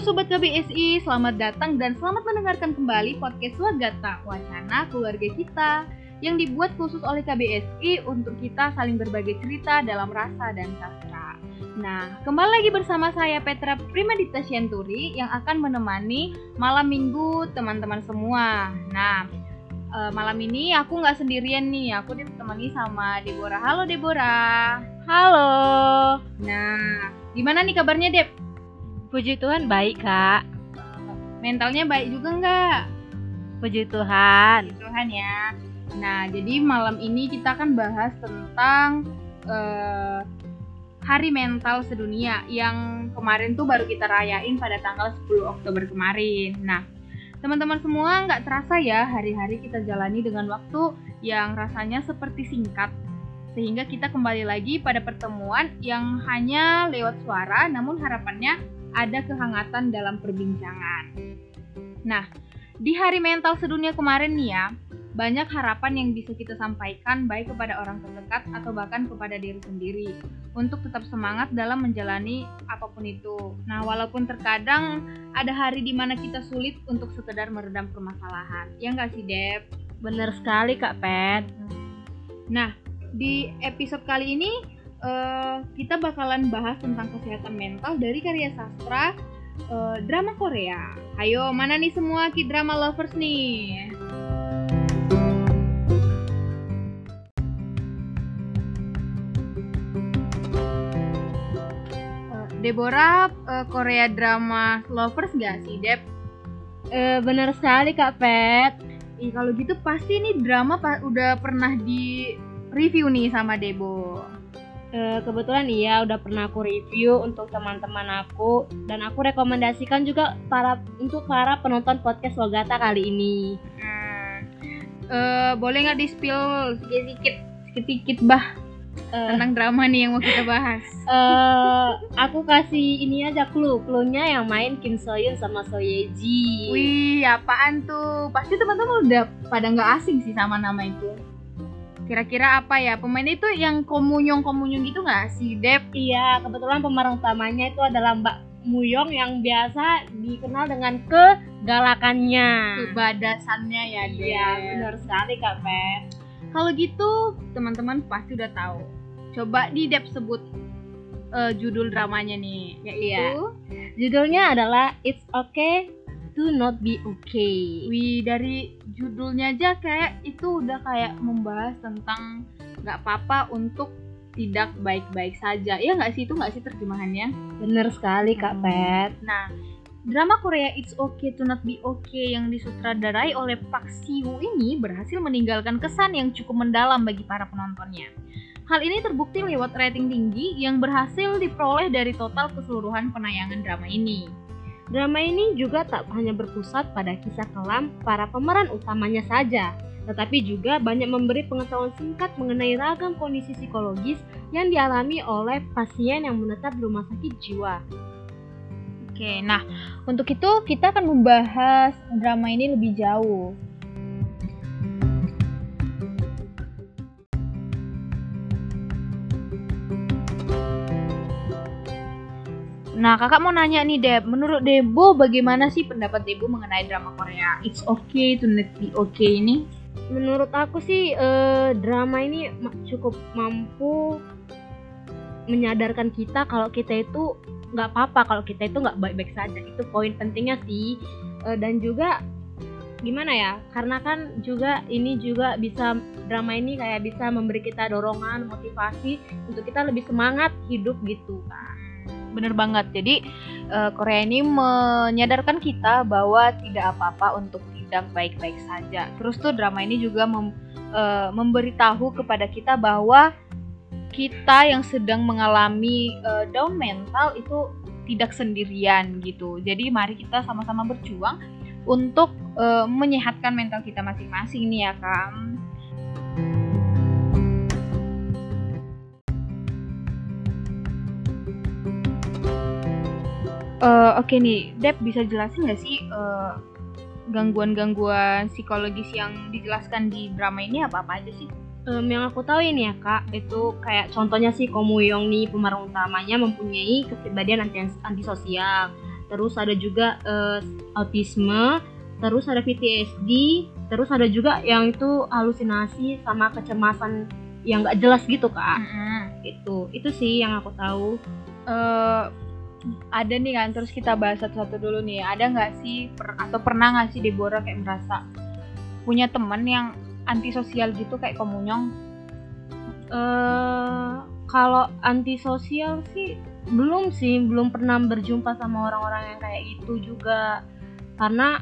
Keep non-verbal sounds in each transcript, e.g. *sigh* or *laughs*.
Sobat KBSI, selamat datang dan selamat mendengarkan kembali podcast Wagata, wacana keluarga kita yang dibuat khusus oleh KBSI untuk kita saling berbagi cerita dalam rasa dan sastra. Nah, kembali lagi bersama saya Petra Primadita Sianturi yang akan menemani malam minggu teman-teman semua. Nah, uh, malam ini aku nggak sendirian nih, aku ditemani sama Deborah. Halo Deborah. Halo. Nah, gimana nih kabarnya Deb? Puji Tuhan baik kak. Mentalnya baik juga nggak? Puji Tuhan. Puji Tuhan ya. Nah, jadi malam ini kita akan bahas tentang uh, Hari Mental Sedunia yang kemarin tuh baru kita rayain pada tanggal 10 Oktober kemarin. Nah, teman-teman semua nggak terasa ya hari-hari kita jalani dengan waktu yang rasanya seperti singkat. Sehingga kita kembali lagi pada pertemuan yang hanya lewat suara, namun harapannya ada kehangatan dalam perbincangan. Nah, di Hari Mental Sedunia kemarin nih ya, banyak harapan yang bisa kita sampaikan baik kepada orang terdekat atau bahkan kepada diri sendiri untuk tetap semangat dalam menjalani apa pun itu. Nah, walaupun terkadang ada hari di mana kita sulit untuk sekedar meredam permasalahan. Ya nggak sih, Deb? Bener sekali, Kak Pet. Nah, di episode kali ini uh, kita bakalan bahas tentang kesehatan mental dari karya sastra uh, drama Korea. Ayo, mana nih semua K-drama lovers nih? Deborah uh, Korea drama lovers gak sih, Deb? Uh, bener sekali Kak Pet. Ih, kalau gitu pasti nih drama pa udah pernah di review nih sama Debo. Uh, kebetulan iya udah pernah aku review untuk teman-teman aku dan aku rekomendasikan juga para untuk para penonton podcast Wagata kali ini. Hmm. Uh, boleh nggak di spill sedikit-sedikit sedikit bah uh, tentang drama nih yang mau kita bahas. Uh, aku kasih ini aja clue, clue-nya yang main Kim So Hyun sama So Ye Ji. Wih, apaan tuh? Pasti teman-teman udah pada nggak asing sih sama nama itu. Kira-kira apa ya? Pemain itu yang komunyong-komunyong gitu nggak sih, Dep? Iya, kebetulan pemeran utamanya itu adalah Mbak Muyong yang biasa dikenal dengan kegalakannya. Kebadasannya ya, Dep. Iya, benar sekali, Kak Pet. Kalau gitu, teman-teman pasti udah tahu. Coba di Dep sebut uh, judul dramanya nih, yaitu iya. judulnya adalah It's Okay to Not Be Okay. Wih, dari judulnya aja kayak itu udah kayak membahas tentang nggak apa-apa untuk tidak baik-baik saja. Iya nggak sih itu nggak sih terjemahannya? Bener sekali Kak hmm. Pet. Nah, Drama Korea It's Okay to Not Be Okay yang disutradarai oleh Park Si-woo ini berhasil meninggalkan kesan yang cukup mendalam bagi para penontonnya. Hal ini terbukti lewat rating tinggi yang berhasil diperoleh dari total keseluruhan penayangan drama ini. Drama ini juga tak hanya berpusat pada kisah kelam para pemeran utamanya saja, tetapi juga banyak memberi pengetahuan singkat mengenai ragam kondisi psikologis yang dialami oleh pasien yang menetap di rumah sakit jiwa Oke, nah untuk itu kita akan membahas drama ini lebih jauh. Nah, kakak mau nanya nih, Deb. Menurut Debo, bagaimana sih pendapat Debo mengenai drama Korea? It's Okay to Not Be Okay ini? Menurut aku sih, eh, drama ini cukup mampu menyadarkan kita kalau kita itu nggak apa-apa kalau kita itu nggak baik-baik saja. Itu poin pentingnya sih. E, dan juga gimana ya? Karena kan juga ini juga bisa drama ini kayak bisa memberi kita dorongan motivasi untuk kita lebih semangat hidup gitu kan bener banget jadi uh, Korea ini menyadarkan kita bahwa tidak apa-apa untuk tidak baik-baik saja terus tuh drama ini juga mem, uh, memberitahu kepada kita bahwa kita yang sedang mengalami uh, down mental itu tidak sendirian gitu. Jadi mari kita sama-sama berjuang untuk uh, menyehatkan mental kita masing-masing nih ya, Kak. Uh, Oke okay nih, Dep bisa jelasin nggak sih gangguan gangguan-gangguan psikologis yang dijelaskan di drama ini apa-apa aja sih? um, yang aku tahu ini ya kak itu kayak contohnya si Komuyong nih pemeran utamanya mempunyai kepribadian anti antisosial terus ada juga eh, autisme terus ada PTSD terus ada juga yang itu halusinasi sama kecemasan yang nggak jelas gitu kak Mm-mm. itu itu sih yang aku tahu Eh, ada nih kan terus kita bahas satu-satu dulu nih. Ada nggak sih per- atau pernah nggak sih Deborah kayak merasa punya teman yang antisosial gitu kayak komunyong eh kalau antisosial sih belum sih belum pernah berjumpa sama orang-orang yang kayak gitu juga. Karena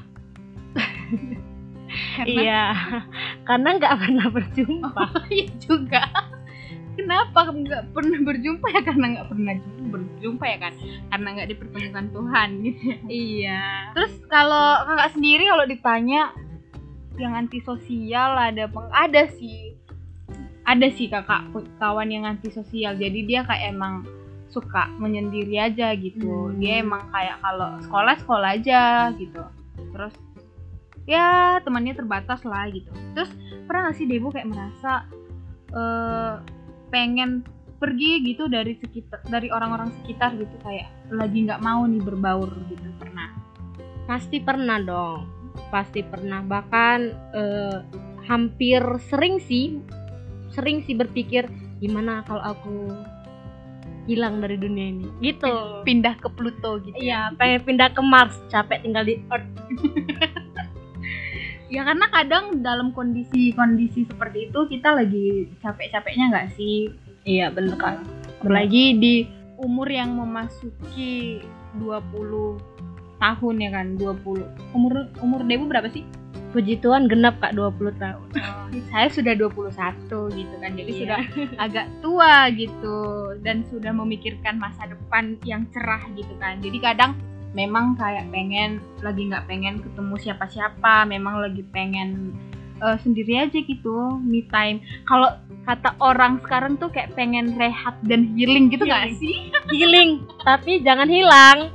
*laughs* iya *laughs* karena nggak pernah berjumpa. Iya juga kenapa? Nggak pernah berjumpa ya? Karena nggak pernah ju- berjumpa ya kan? Karena nggak dipertemukan Tuhan gitu ya. iya. Terus kalau kakak sendiri kalau ditanya yang antisosial ada peng ada sih. Ada sih kakak kawan yang antisosial. Jadi dia kayak emang suka menyendiri aja gitu. Hmm. dia emang kayak kalau sekolah sekolah aja gitu. Terus ya temannya terbatas lah gitu. Terus pernah gak sih Debu kayak merasa eh pengen pergi gitu dari sekitar dari orang-orang sekitar gitu kayak lagi nggak mau nih berbaur gitu pernah? Pasti pernah dong pasti pernah. Bahkan eh, hampir sering sih sering sih berpikir gimana kalau aku hilang dari dunia ini? Gitu. Pindah ke Pluto gitu iya pengen pindah ke Mars capek tinggal di Earth *laughs* ya karena kadang dalam kondisi-kondisi seperti itu kita lagi capek-capeknya nggak sih? Iya bener kan apalagi di umur yang memasuki 20 tahun ya kan 20 umur umur Debu berapa sih? Puji Tuhan genap kak 20 tahun. Saya sudah 21 gitu kan jadi Iya. sudah agak tua gitu dan sudah memikirkan masa depan yang cerah gitu kan. Jadi kadang memang kayak pengen lagi nggak pengen ketemu siapa-siapa memang lagi pengen eh, sendiri aja gitu me time. Kalau kata orang sekarang tuh kayak pengen rehat dan healing gitu nggak sih? *laughs* Healing tapi jangan hilang.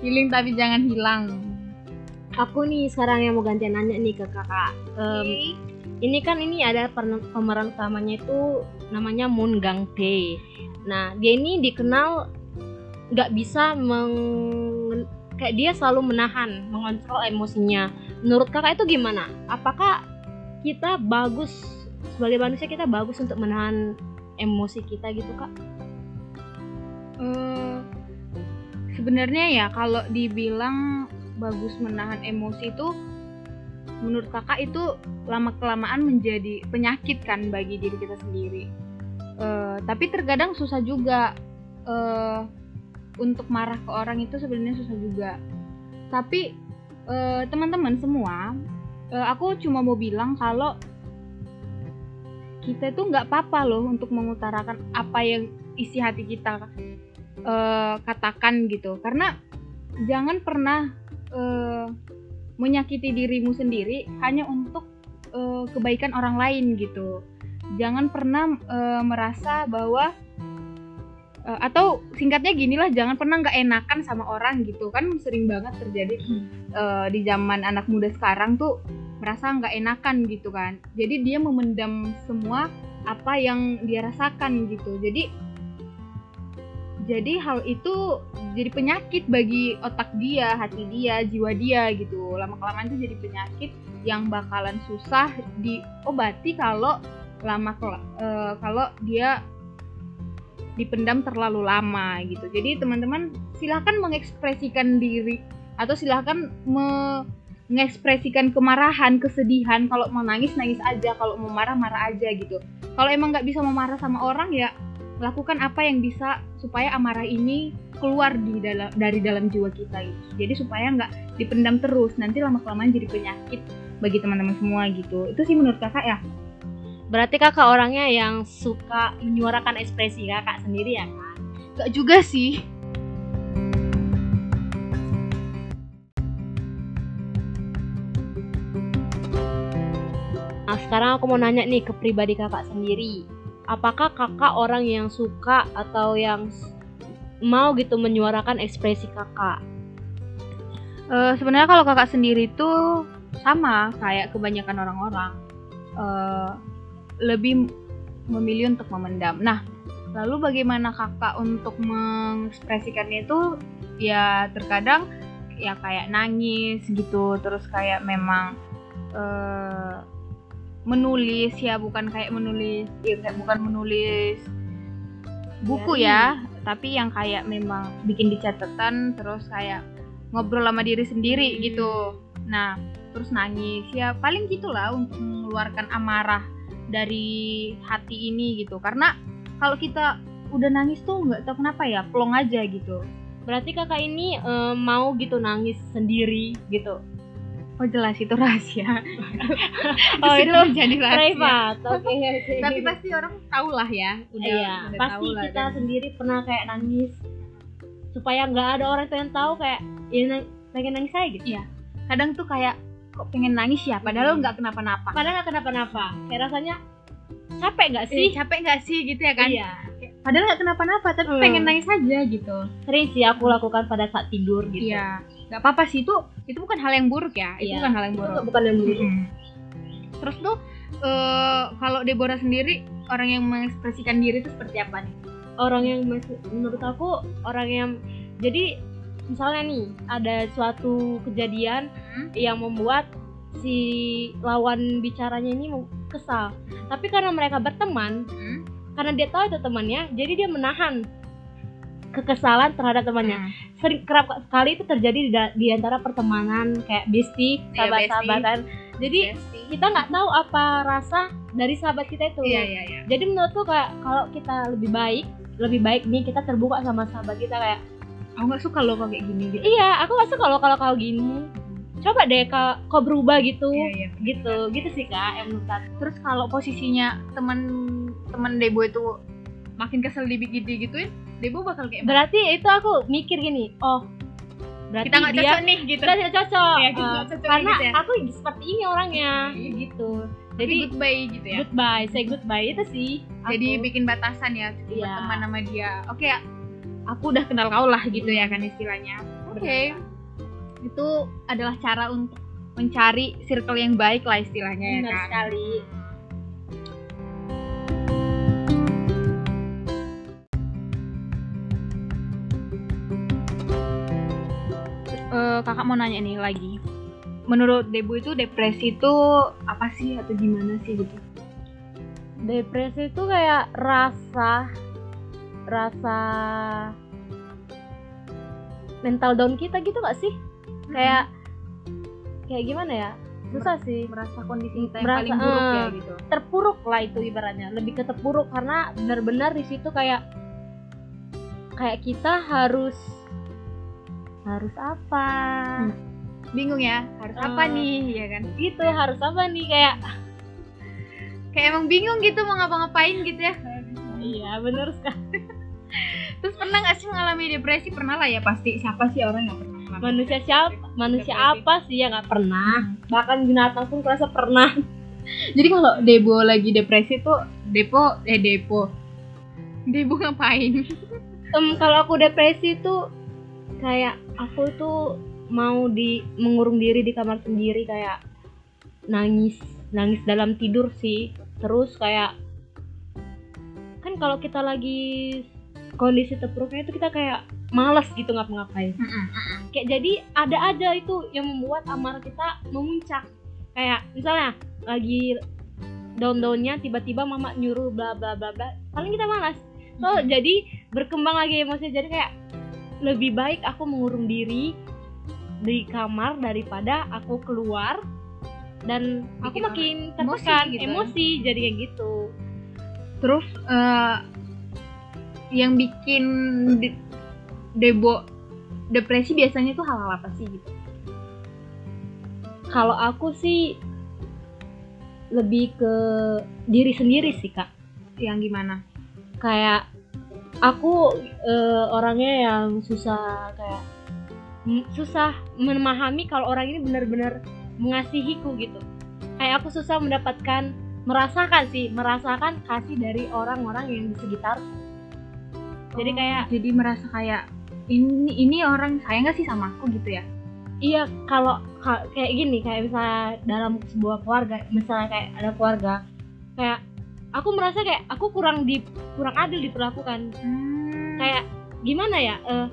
Healing tapi jangan hilang. Aku nih sekarang yang mau gantian nanya nih ke kakak. Em, ini kan ini ada pemeran utamanya itu namanya Moon Gang Tae. Nah dia ini dikenal nggak bisa meng kayak dia selalu menahan, mengontrol emosinya. Menurut kakak itu gimana? Apakah kita bagus sebagai manusia kita bagus untuk menahan emosi kita gitu kak? Eh, sebenarnya ya kalau dibilang bagus menahan emosi itu menurut kakak itu lama kelamaan menjadi penyakit kan bagi diri kita sendiri Eh, tapi terkadang susah juga eh, untuk marah ke orang itu sebenarnya susah juga. Tapi eh, teman-teman semua eh, aku cuma mau bilang kalau kita itu nggak apa-apa loh untuk mengutarakan apa yang isi hati kita eh, katakan gitu. Karena jangan pernah menyakiti dirimu sendiri hanya untuk kebaikan orang lain gitu. Jangan pernah merasa bahwa eh, atau singkatnya gini lah jangan pernah nggak enakan sama orang gitu. Kan sering banget terjadi eh, di zaman anak muda sekarang tuh merasa nggak enakan gitu kan. Jadi dia memendam semua apa yang dia rasakan gitu. Jadi jadi hal itu jadi penyakit bagi otak dia hati dia jiwa dia gitu. Lama kelamaan itu jadi penyakit yang bakalan susah diobati kalau lama eh, kalau dia dipendam terlalu lama gitu. Jadi teman-teman silahkan mengekspresikan diri atau silahkan mengekspresikan kemarahan kesedihan. Kalau mau nangis nangis aja. Kalau mau marah marah aja gitu. Kalau emang nggak bisa memarah sama orang ya lakukan apa yang bisa supaya amarah ini keluar di dalam dari dalam jiwa kita gitu jadi supaya nggak dipendam terus. Nanti lama kelamaan jadi penyakit bagi teman-teman semua gitu. Itu sih menurut kakak ya Berarti kakak orangnya yang suka menyuarakan ekspresi kakak sendiri ya kan? Gak juga sih Nah sekarang aku mau nanya nih ke pribadi kakak sendiri Apakah kakak orang yang suka atau yang mau gitu menyuarakan ekspresi kakak? Eh, sebenarnya kalau kakak sendiri tuh sama kayak kebanyakan orang-orang Eh, lebih memilih untuk memendam. Nah, lalu bagaimana kakak untuk mengekspresikannya itu ya terkadang ya kayak nangis gitu terus kayak memang eh, menulis ya bukan kayak menulis ya kayak bukan menulis buku Diary. ya tapi yang kayak memang bikin di catatan terus kayak ngobrol sama diri sendiri Hmm. gitu nah terus nangis ya paling gitulah untuk mengeluarkan amarah dari hati ini gitu. Karena kalau kita udah nangis tuh nggak tahu kenapa ya plong aja gitu. Berarti kakak ini eh, mau gitu nangis sendiri gitu? Oh jelas itu rahasia. *laughs* Oh, itu itu menjadi rahasia. privat oke oke. Tapi pasti orang tahu lah ya udah, iya udah pasti tahu lah kita kan. sendiri pernah kayak nangis supaya nggak ada orang tuh yang tahu kayak ya nang pengen nangis saya gitu. Iya. kadang tuh kayak kok pengen nangis ya padahal Hmm. nggak kenapa-napa. Padahal nggak kenapa-napa. Kayak rasanya capek nggak sih sih? capek nggak sih gitu ya kan? Iya. Padahal nggak kenapa-napa tapi Hmm. pengen nangis aja gitu. Sering sih aku lakukan pada saat tidur gitu. Iya. Nggak apa-apa sih itu itu bukan hal yang buruk ya. Itu Iya. bukan hal yang itu buruk. Nggak- bukan yang buruk. Mm-mm. terus tuh eh, kalau Deborah sendiri orang yang mengekspresikan diri itu seperti apa nih? Orang yang menurut aku orang yang jadi misalnya nih ada suatu kejadian Hmm. yang membuat si lawan bicaranya ini kesal tapi karena mereka berteman Hmm. karena dia tahu itu temannya jadi dia menahan kekesalan terhadap temannya Hmm. sering kerap sekali itu terjadi di, di antara pertemanan kayak bestie Iya, sahabat-sahabatan jadi Bestie. kita nggak tahu apa rasa dari sahabat kita itu iya iya iya jadi menurutku kayak kalau kita lebih baik lebih baik nih kita terbuka sama sahabat kita kayak aku nggak suka loh kalau kayak gini gitu. Iya aku gak suka loh kalau kau gini. Coba deh kau, kau berubah gitu. Iya iya gitu gitu sih kak yang menurut aku. Terus kalau posisinya teman teman Debo itu makin kesel dibikit gituin Debo bakal kayak berarti itu aku mikir gini oh berarti kita nggak cocok nih gitu. kita tidak cocok. Iya, kita nggak cocok karena gitu ya. aku seperti ini orangnya Iya. gitu. Jadi jadi goodbye gitu ya. goodbye say goodbye itu sih jadi aku. bikin batasan ya cukup Iya. teman sama dia. Oke aku udah kenal kau lah gitu ya kan istilahnya. Oke. Benar. itu adalah cara untuk mencari circle yang baik lah istilahnya ya Benar kan. sekali. Eh, kakak mau nanya nih lagi. Menurut Debu itu depresi itu apa sih atau gimana sih gitu? Depresi itu kayak rasa rasa mental down kita gitu gak sih? Kayak kayak gimana ya? Susah sih. merasa kondisi kita yang Merasa, paling buruk ya eh, gitu. terpuruk lah itu ibaratnya. Lebih ke terpuruk karena benar-benar di situ kayak kayak kita harus harus apa? Hmm. bingung ya harus apa Eh. nih ya kan? gitu harus apa nih? Kayak kayak emang bingung gitu mau ngapa-ngapain gitu ya. Iya bener sekali terus pernah nggak sih mengalami depresi? Pernah lah ya pasti. Siapa sih orang yang pernah mengalami manusia siapa? Manusia Depresi. apa sih yang nggak pernah? Bahkan binatang pun kerasa pernah. *laughs* Jadi kalau Debo lagi depresi tuh Depo eh Depo Debo ngapain? Em, kalau aku depresi tuh kayak aku tuh mau di mengurung diri di kamar sendiri kayak nangis nangis dalam tidur sih. Terus kayak kan kalau kita lagi kondisi terpuruknya itu kita kayak malas gitu ngapa-ngapain. Kayak jadi ada aja itu yang membuat amarah kita memuncak. Kayak misalnya lagi down-downnya tiba-tiba mama nyuruh bla bla bla bla paling kita malas so jadi berkembang lagi emosi jadi kayak lebih baik aku mengurung diri di kamar daripada aku keluar dan aku Bikin makin emosi tertekan gitu ya. emosi jadi kayak gitu. Terus eh, yang bikin De- Debo depresi biasanya tuh hal-hal apa sih gitu? Kalau aku sih lebih ke diri sendiri sih kak. Yang gimana? Kayak aku eh, orangnya yang susah kayak susah memahami kalau orang ini benar-benar mengasihiku gitu. Kayak aku susah mendapatkan merasakan sih merasakan kasih dari orang-orang yang di sekitar jadi Oh, kayak jadi merasa kayak ini ini orang sayang gak sih sama aku? gitu ya? Iya kalau ka- kayak gini kayak misalnya dalam sebuah keluarga misalnya kayak ada keluarga kayak aku merasa kayak aku kurang di kurang adil diperlakukan. Kayak gimana ya eh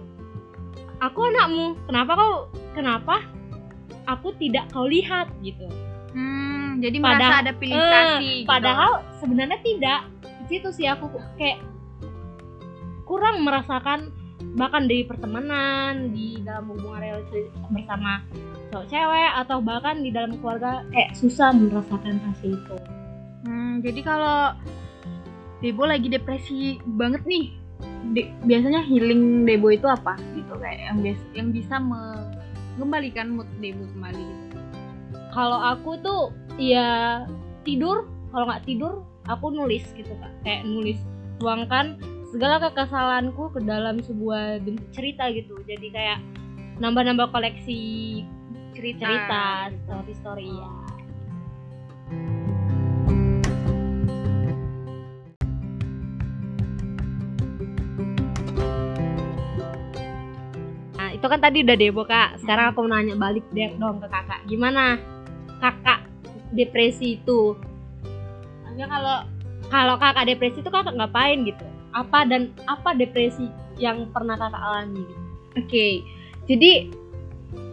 aku anakmu kenapa kau kenapa aku tidak kau lihat? gitu. Hmm, jadi Padahal- merasa ada pilih Eh, kasih gitu. padahal sebenarnya tidak. Di situ sih aku kayak kurang merasakan bahkan di pertemanan di dalam hubungan relasi bersama cowok cewek atau bahkan di dalam keluarga kayak susah merasakan kasih itu Hmm, jadi kalau Debo lagi depresi banget nih, de- biasanya healing Debo itu apa? Gitu kayak yang biasa yang bisa mengembalikan mood Debo kembali. Gitu. kalau aku tuh ya tidur kalau nggak tidur aku nulis gitu kak kayak nulis tuangkan segala kekesalanku ke dalam sebuah bentuk cerita gitu jadi kayak nambah-nambah koleksi Cerita. cerita story story ya Nah, itu kan tadi udah debo kak. Sekarang aku mau nanya balik deh dong ke kakak. Gimana kakak depresi itu? Hanya kalau Kalau kakak depresi itu kakak ngapain gitu? Apa dan apa depresi yang pernah kakak alami? Gitu? Oke, jadi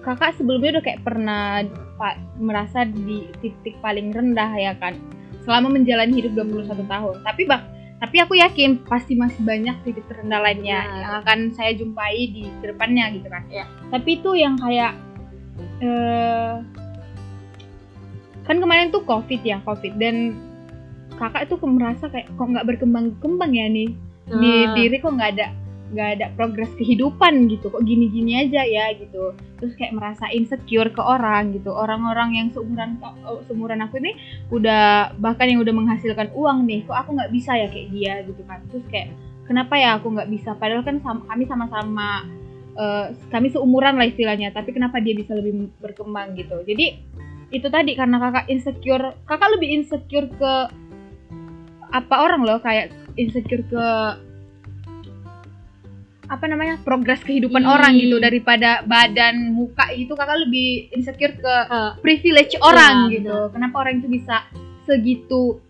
kakak sebelumnya udah kayak pernah pa- merasa di titik paling rendah ya kan selama menjalani hidup 21 tahun. Tapi bang, tapi aku yakin pasti masih banyak titik terendah lainnya Benar. yang akan saya jumpai di ke depannya gitu kan. Iya. Tapi itu yang kayak eh kan kemarin tuh covid ya covid dan kakak itu merasa kayak kok nggak berkembang kembang ya nih di Ah. diri kok nggak ada nggak ada progres kehidupan gitu. Kok gini-gini aja ya gitu. Terus kayak merasa insecure ke orang gitu. Orang-orang yang seumuran oh, seumuran aku ini udah bahkan yang udah menghasilkan uang nih kok aku nggak bisa ya kayak dia gitu kan. Terus kayak kenapa ya aku nggak bisa? Padahal kan sama, kami sama-sama eh, kami seumuran lah istilahnya. Tapi kenapa dia bisa lebih berkembang gitu? Jadi itu tadi karena kakak insecure kakak lebih insecure ke apa orang loh? Kayak insecure ke apa namanya progres kehidupan Hmm. orang gitu daripada badan muka itu kakak lebih insecure ke Ke- privilege orang Iya, gitu. Kenapa orang itu bisa segitu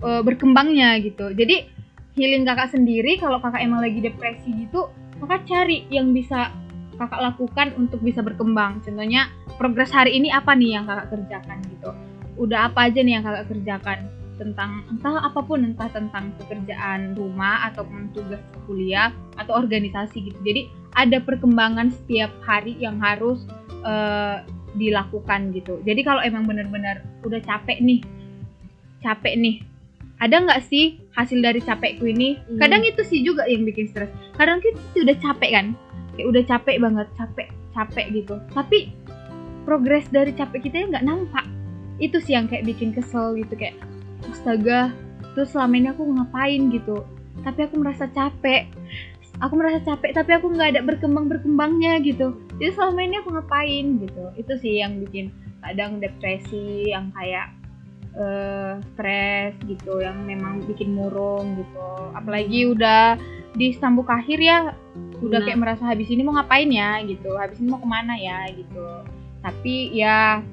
uh, berkembangnya gitu. Jadi healing kakak sendiri kalau kakak emang lagi depresi gitu kakak cari yang bisa kakak lakukan untuk bisa berkembang. Contohnya progres hari ini apa nih yang kakak kerjakan gitu? Udah apa aja nih yang kakak kerjakan tentang entah apa pun entah tentang pekerjaan rumah ataupun tugas kuliah atau organisasi gitu. Jadi ada perkembangan setiap hari yang harus eh, dilakukan gitu. Jadi kalau emang benar-benar udah capek nih capek nih ada nggak sih hasil dari capekku ini? Hmm. kadang itu sih juga yang bikin stres. Kadang kita sih udah capek kan? Kayak udah capek banget capek capek gitu. Tapi progres dari capek kita nggak nampak. Itu sih yang kayak bikin kesel gitu kayak astaga terus selama ini aku ngapain gitu? Tapi aku merasa capek. Aku merasa capek tapi aku nggak ada berkembang berkembangnya gitu. Jadi selama ini aku ngapain gitu? Itu sih yang bikin kadang depresi yang kayak eh, stres gitu yang memang bikin murung gitu. Apalagi udah di stambuk akhir ya udah Benar. kayak merasa habis ini mau ngapain ya gitu? Habis ini mau ke mana ya gitu? Tapi ya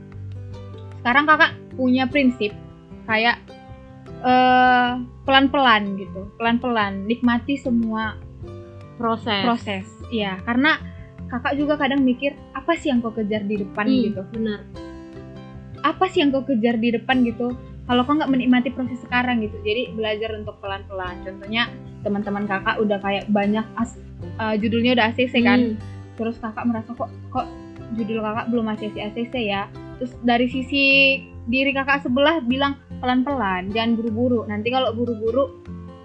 sekarang kakak punya prinsip kayak eh pelan-pelan gitu. Pelan-pelan nikmati semua proses. proses. Ya karena kakak juga kadang mikir apa sih yang kau kejar di depan? Hmm, gitu. benar. Apa sih yang kau kejar di depan? gitu. Kalau kau nggak menikmati proses sekarang gitu. Jadi belajar untuk pelan-pelan. Contohnya teman-teman kakak udah kayak banyak as, eh, judulnya udah ACC kan. Hmm. terus kakak merasa kok kok judul kakak belum ACC ACC ya? Terus dari sisi diri kakak sebelah bilang pelan-pelan jangan buru-buru. Nanti kalau buru-buru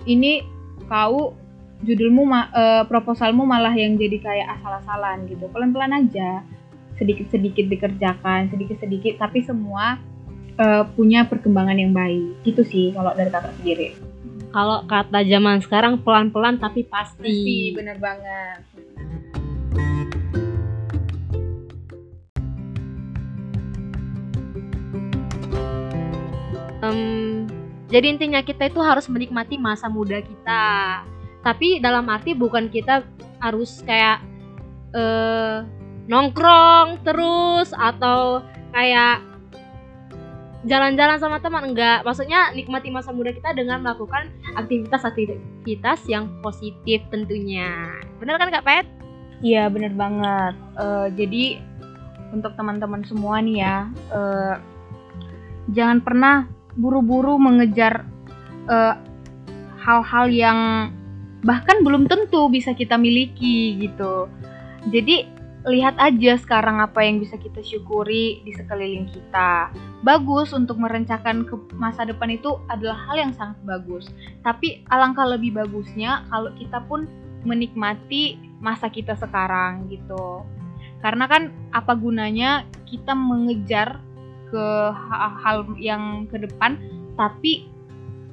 ini kau judulmu ma- eh, proposalmu malah yang jadi kayak asal-asalan gitu. Pelan-pelan aja. Sedikit-sedikit dikerjakan sedikit-sedikit tapi semua eh, punya perkembangan yang baik. Gitu sih kalau dari kakak sendiri. Kalau kata zaman sekarang pelan-pelan tapi pasti, pasti bener banget Em, jadi intinya kita itu harus menikmati masa muda kita tapi dalam arti bukan kita harus kayak eh, nongkrong terus atau kayak jalan-jalan sama teman enggak maksudnya nikmati masa muda kita dengan melakukan aktivitas-aktivitas yang positif tentunya benar kan kak Pet? Iya bener banget. Uh, jadi untuk teman-teman semua nih ya, uh, jangan pernah buru-buru mengejar hal-hal uh, yang bahkan belum tentu bisa kita miliki gitu. Jadi lihat aja sekarang apa yang bisa kita syukuri di sekeliling kita. Bagus untuk merencanakan ke masa depan itu adalah hal yang sangat bagus. Tapi alangkah lebih bagusnya kalau kita pun menikmati masa kita sekarang gitu. Karena kan apa gunanya kita mengejar ke hal yang ke depan tapi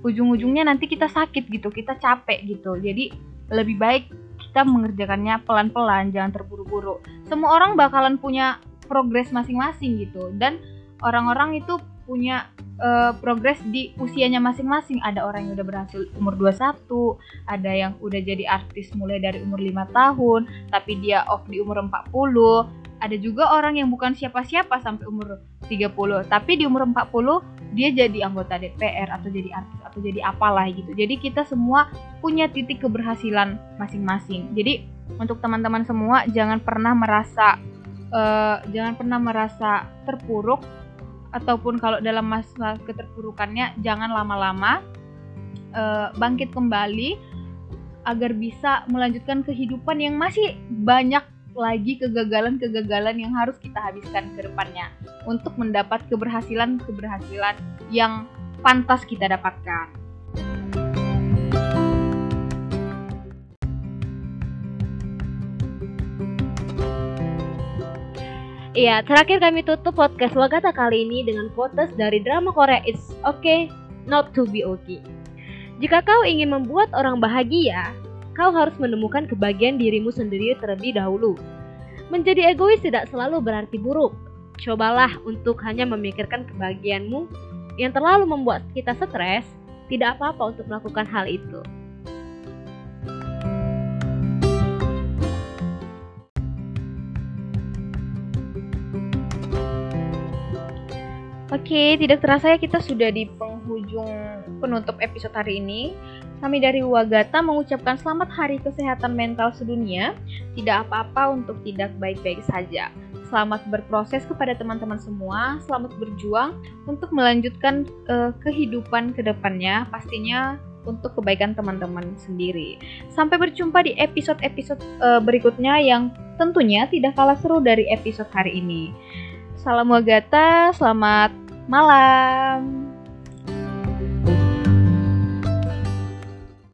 ujung-ujungnya nanti kita sakit gitu, kita capek gitu. Jadi lebih baik kita mengerjakannya pelan-pelan, jangan terburu-buru. Semua orang bakalan punya progres masing-masing gitu dan orang-orang itu punya uh, progres di usianya masing-masing. Ada orang yang udah berhasil umur 21, ada yang udah jadi artis mulai dari umur 5 tahun, tapi dia off di umur 40. Ada juga orang yang bukan siapa-siapa sampai umur 30, tapi di umur 40 dia jadi anggota DPR atau jadi artis atau jadi apalah gitu. Jadi kita semua punya titik keberhasilan masing-masing. Jadi untuk teman-teman semua jangan pernah merasa uh, jangan pernah merasa terpuruk ataupun kalau dalam masa keterpurukannya jangan lama-lama uh, bangkit kembali agar bisa melanjutkan kehidupan yang masih banyak lagi kegagalan-kegagalan yang harus kita habiskan ke depannya untuk mendapat keberhasilan-keberhasilan yang pantas kita dapatkan. Iya, terakhir kami tutup podcast Wagata kali ini dengan quotes dari drama Korea It's Okay Not To Be Okay. Jika kau ingin membuat orang bahagia, kau harus menemukan kebahagiaan dirimu sendiri terlebih dahulu. Menjadi egois tidak selalu berarti buruk. Cobalah untuk hanya memikirkan kebahagiaanmu yang terlalu membuat kita stres, tidak apa-apa untuk melakukan hal itu. Oke, tidak terasa ya kita sudah di penghujung penutup episode hari ini. Kami dari Wagata mengucapkan selamat hari kesehatan mental sedunia. Tidak apa-apa untuk tidak baik-baik saja. Selamat berproses kepada teman-teman semua. Selamat berjuang untuk melanjutkan uh, kehidupan ke depannya. Pastinya untuk kebaikan teman-teman sendiri. Sampai berjumpa di episode-episode uh, berikutnya yang tentunya tidak kalah seru dari episode hari ini. Salam Wagata, selamat malam.